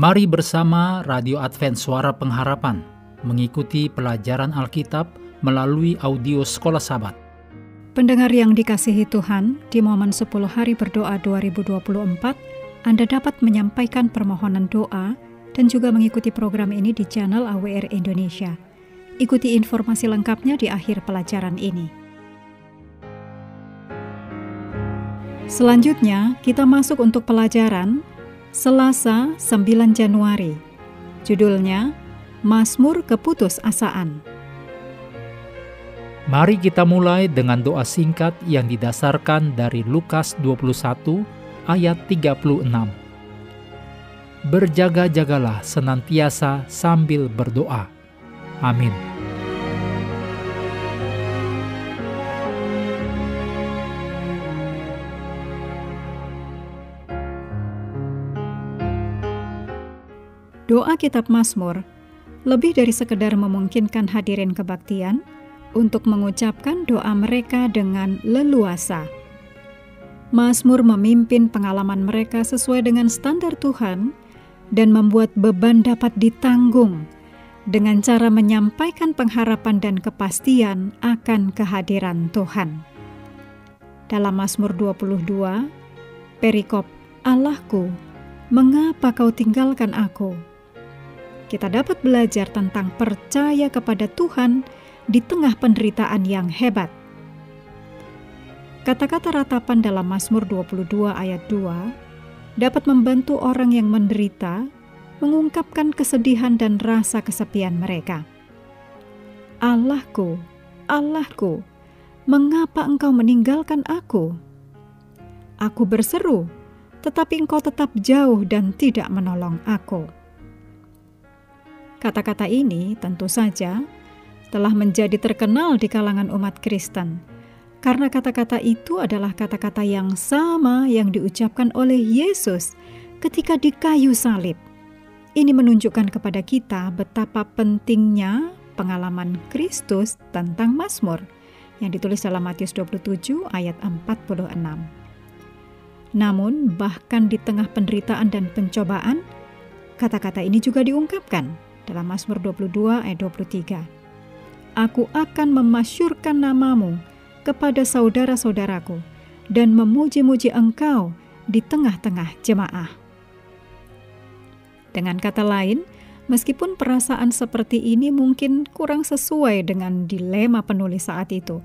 Mari bersama Radio Advent Suara Pengharapan mengikuti pelajaran Alkitab melalui audio Sekolah Sabat. Pendengar yang dikasihi Tuhan, di momen 10 hari berdoa 2024, Anda dapat menyampaikan permohonan doa dan juga mengikuti program ini di channel AWR Indonesia. Ikuti informasi lengkapnya di akhir pelajaran ini. Selanjutnya, kita masuk untuk pelajaran Selasa 9 Januari. Judulnya Mazmur Keputusasaan. Mari kita mulai dengan doa singkat yang didasarkan dari Lukas 21 ayat 36. Berjaga-jagalah senantiasa sambil berdoa. Amin. Doa Kitab Mazmur lebih dari sekedar memungkinkan hadirin kebaktian untuk mengucapkan doa mereka dengan leluasa. Mazmur memimpin pengalaman mereka sesuai dengan standar Tuhan dan membuat beban dapat ditanggung dengan cara menyampaikan pengharapan dan kepastian akan kehadiran Tuhan. Dalam Mazmur 22, perikop Allahku, mengapa kau tinggalkan aku? Kita dapat belajar tentang percaya kepada Tuhan di tengah penderitaan yang hebat. Kata-kata ratapan dalam Mazmur 22 ayat 2 dapat membantu orang yang menderita mengungkapkan kesedihan dan rasa kesepian mereka. Allahku, Allahku, mengapa engkau meninggalkan aku? Aku berseru, tetapi engkau tetap jauh dan tidak menolong aku. Kata-kata ini tentu saja telah menjadi terkenal di kalangan umat Kristen, karena kata-kata itu adalah kata-kata yang sama yang diucapkan oleh Yesus ketika di kayu salib. Ini menunjukkan kepada kita betapa pentingnya pengalaman Kristus tentang Mazmur yang ditulis dalam Matius 27 ayat 46. Namun, bahkan di tengah penderitaan dan pencobaan, kata-kata ini juga diungkapkan dalam Mazmur 22 ayat 23. Aku akan memasyurkan namamu kepada saudara-saudaraku dan memuji-muji engkau di tengah-tengah jemaah. Dengan kata lain, meskipun perasaan seperti ini mungkin kurang sesuai dengan dilema penulis saat itu,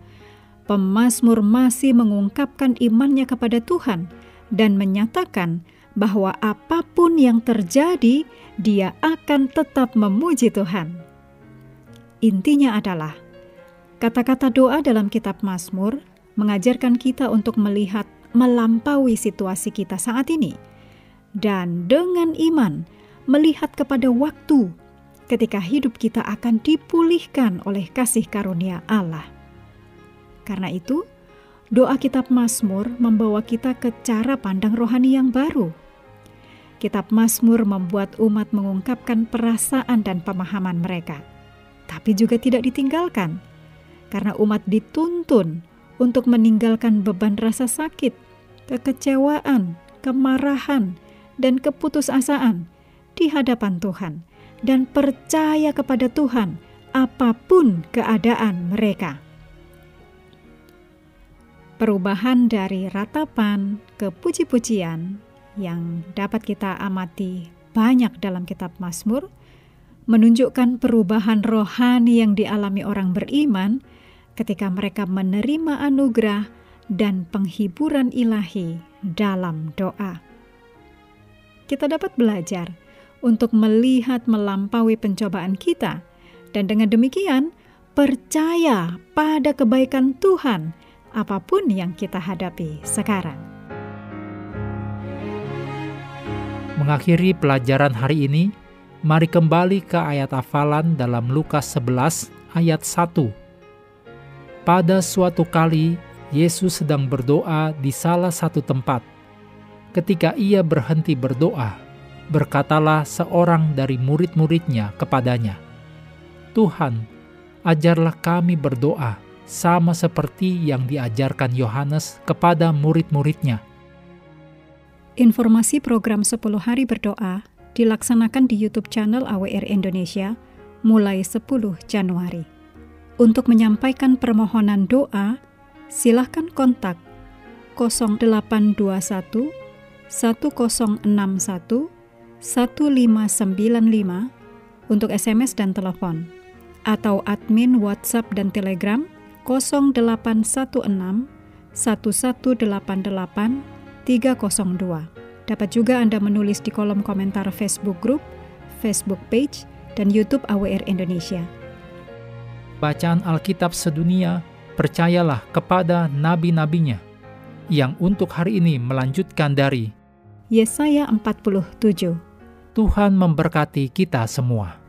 pemazmur masih mengungkapkan imannya kepada Tuhan dan menyatakan bahwa apa pun yang terjadi, dia akan tetap memuji Tuhan. Intinya adalah kata-kata doa dalam Kitab Mazmur mengajarkan kita untuk melihat melampaui situasi kita saat ini, dan dengan iman melihat kepada waktu ketika hidup kita akan dipulihkan oleh kasih karunia Allah. Karena itu, doa Kitab Mazmur membawa kita ke cara pandang rohani yang baru Kitab Mazmur membuat umat mengungkapkan perasaan dan pemahaman mereka, tapi juga tidak ditinggalkan karena umat dituntun untuk meninggalkan beban rasa sakit, kekecewaan, kemarahan, dan keputusasaan di hadapan Tuhan dan percaya kepada Tuhan apa pun keadaan mereka. Perubahan dari ratapan ke puji-pujian yang dapat kita amati banyak dalam kitab Mazmur menunjukkan perubahan rohani yang dialami orang beriman ketika mereka menerima anugerah dan penghiburan ilahi dalam doa. Kita dapat belajar untuk melihat melampaui pencobaan kita, dan dengan demikian percaya pada kebaikan Tuhan, apa pun yang kita hadapi sekarang. Mengakhiri pelajaran hari ini, mari kembali ke ayat hafalan dalam Lukas 11 ayat 1. Pada suatu kali, Yesus sedang berdoa di salah satu tempat. Ketika ia berhenti berdoa, berkatalah seorang dari murid-muridnya kepadanya, "Tuhan, ajarlah kami berdoa sama seperti yang diajarkan Yohanes kepada murid-muridnya." Informasi program 10 hari berdoa dilaksanakan di YouTube channel AWR Indonesia mulai 10 Januari. Untuk menyampaikan permohonan doa, silahkan kontak 0821 1061 1595 untuk SMS dan telepon atau admin WhatsApp dan Telegram 0816 1188 302. Dapat juga Anda menulis di kolom komentar Facebook Group, Facebook Page, dan YouTube AWR Indonesia. Bacaan Alkitab sedunia, percayalah kepada nabi-nabinya, yang untuk hari ini melanjutkan dari Yesaya 47. Tuhan memberkati kita semua.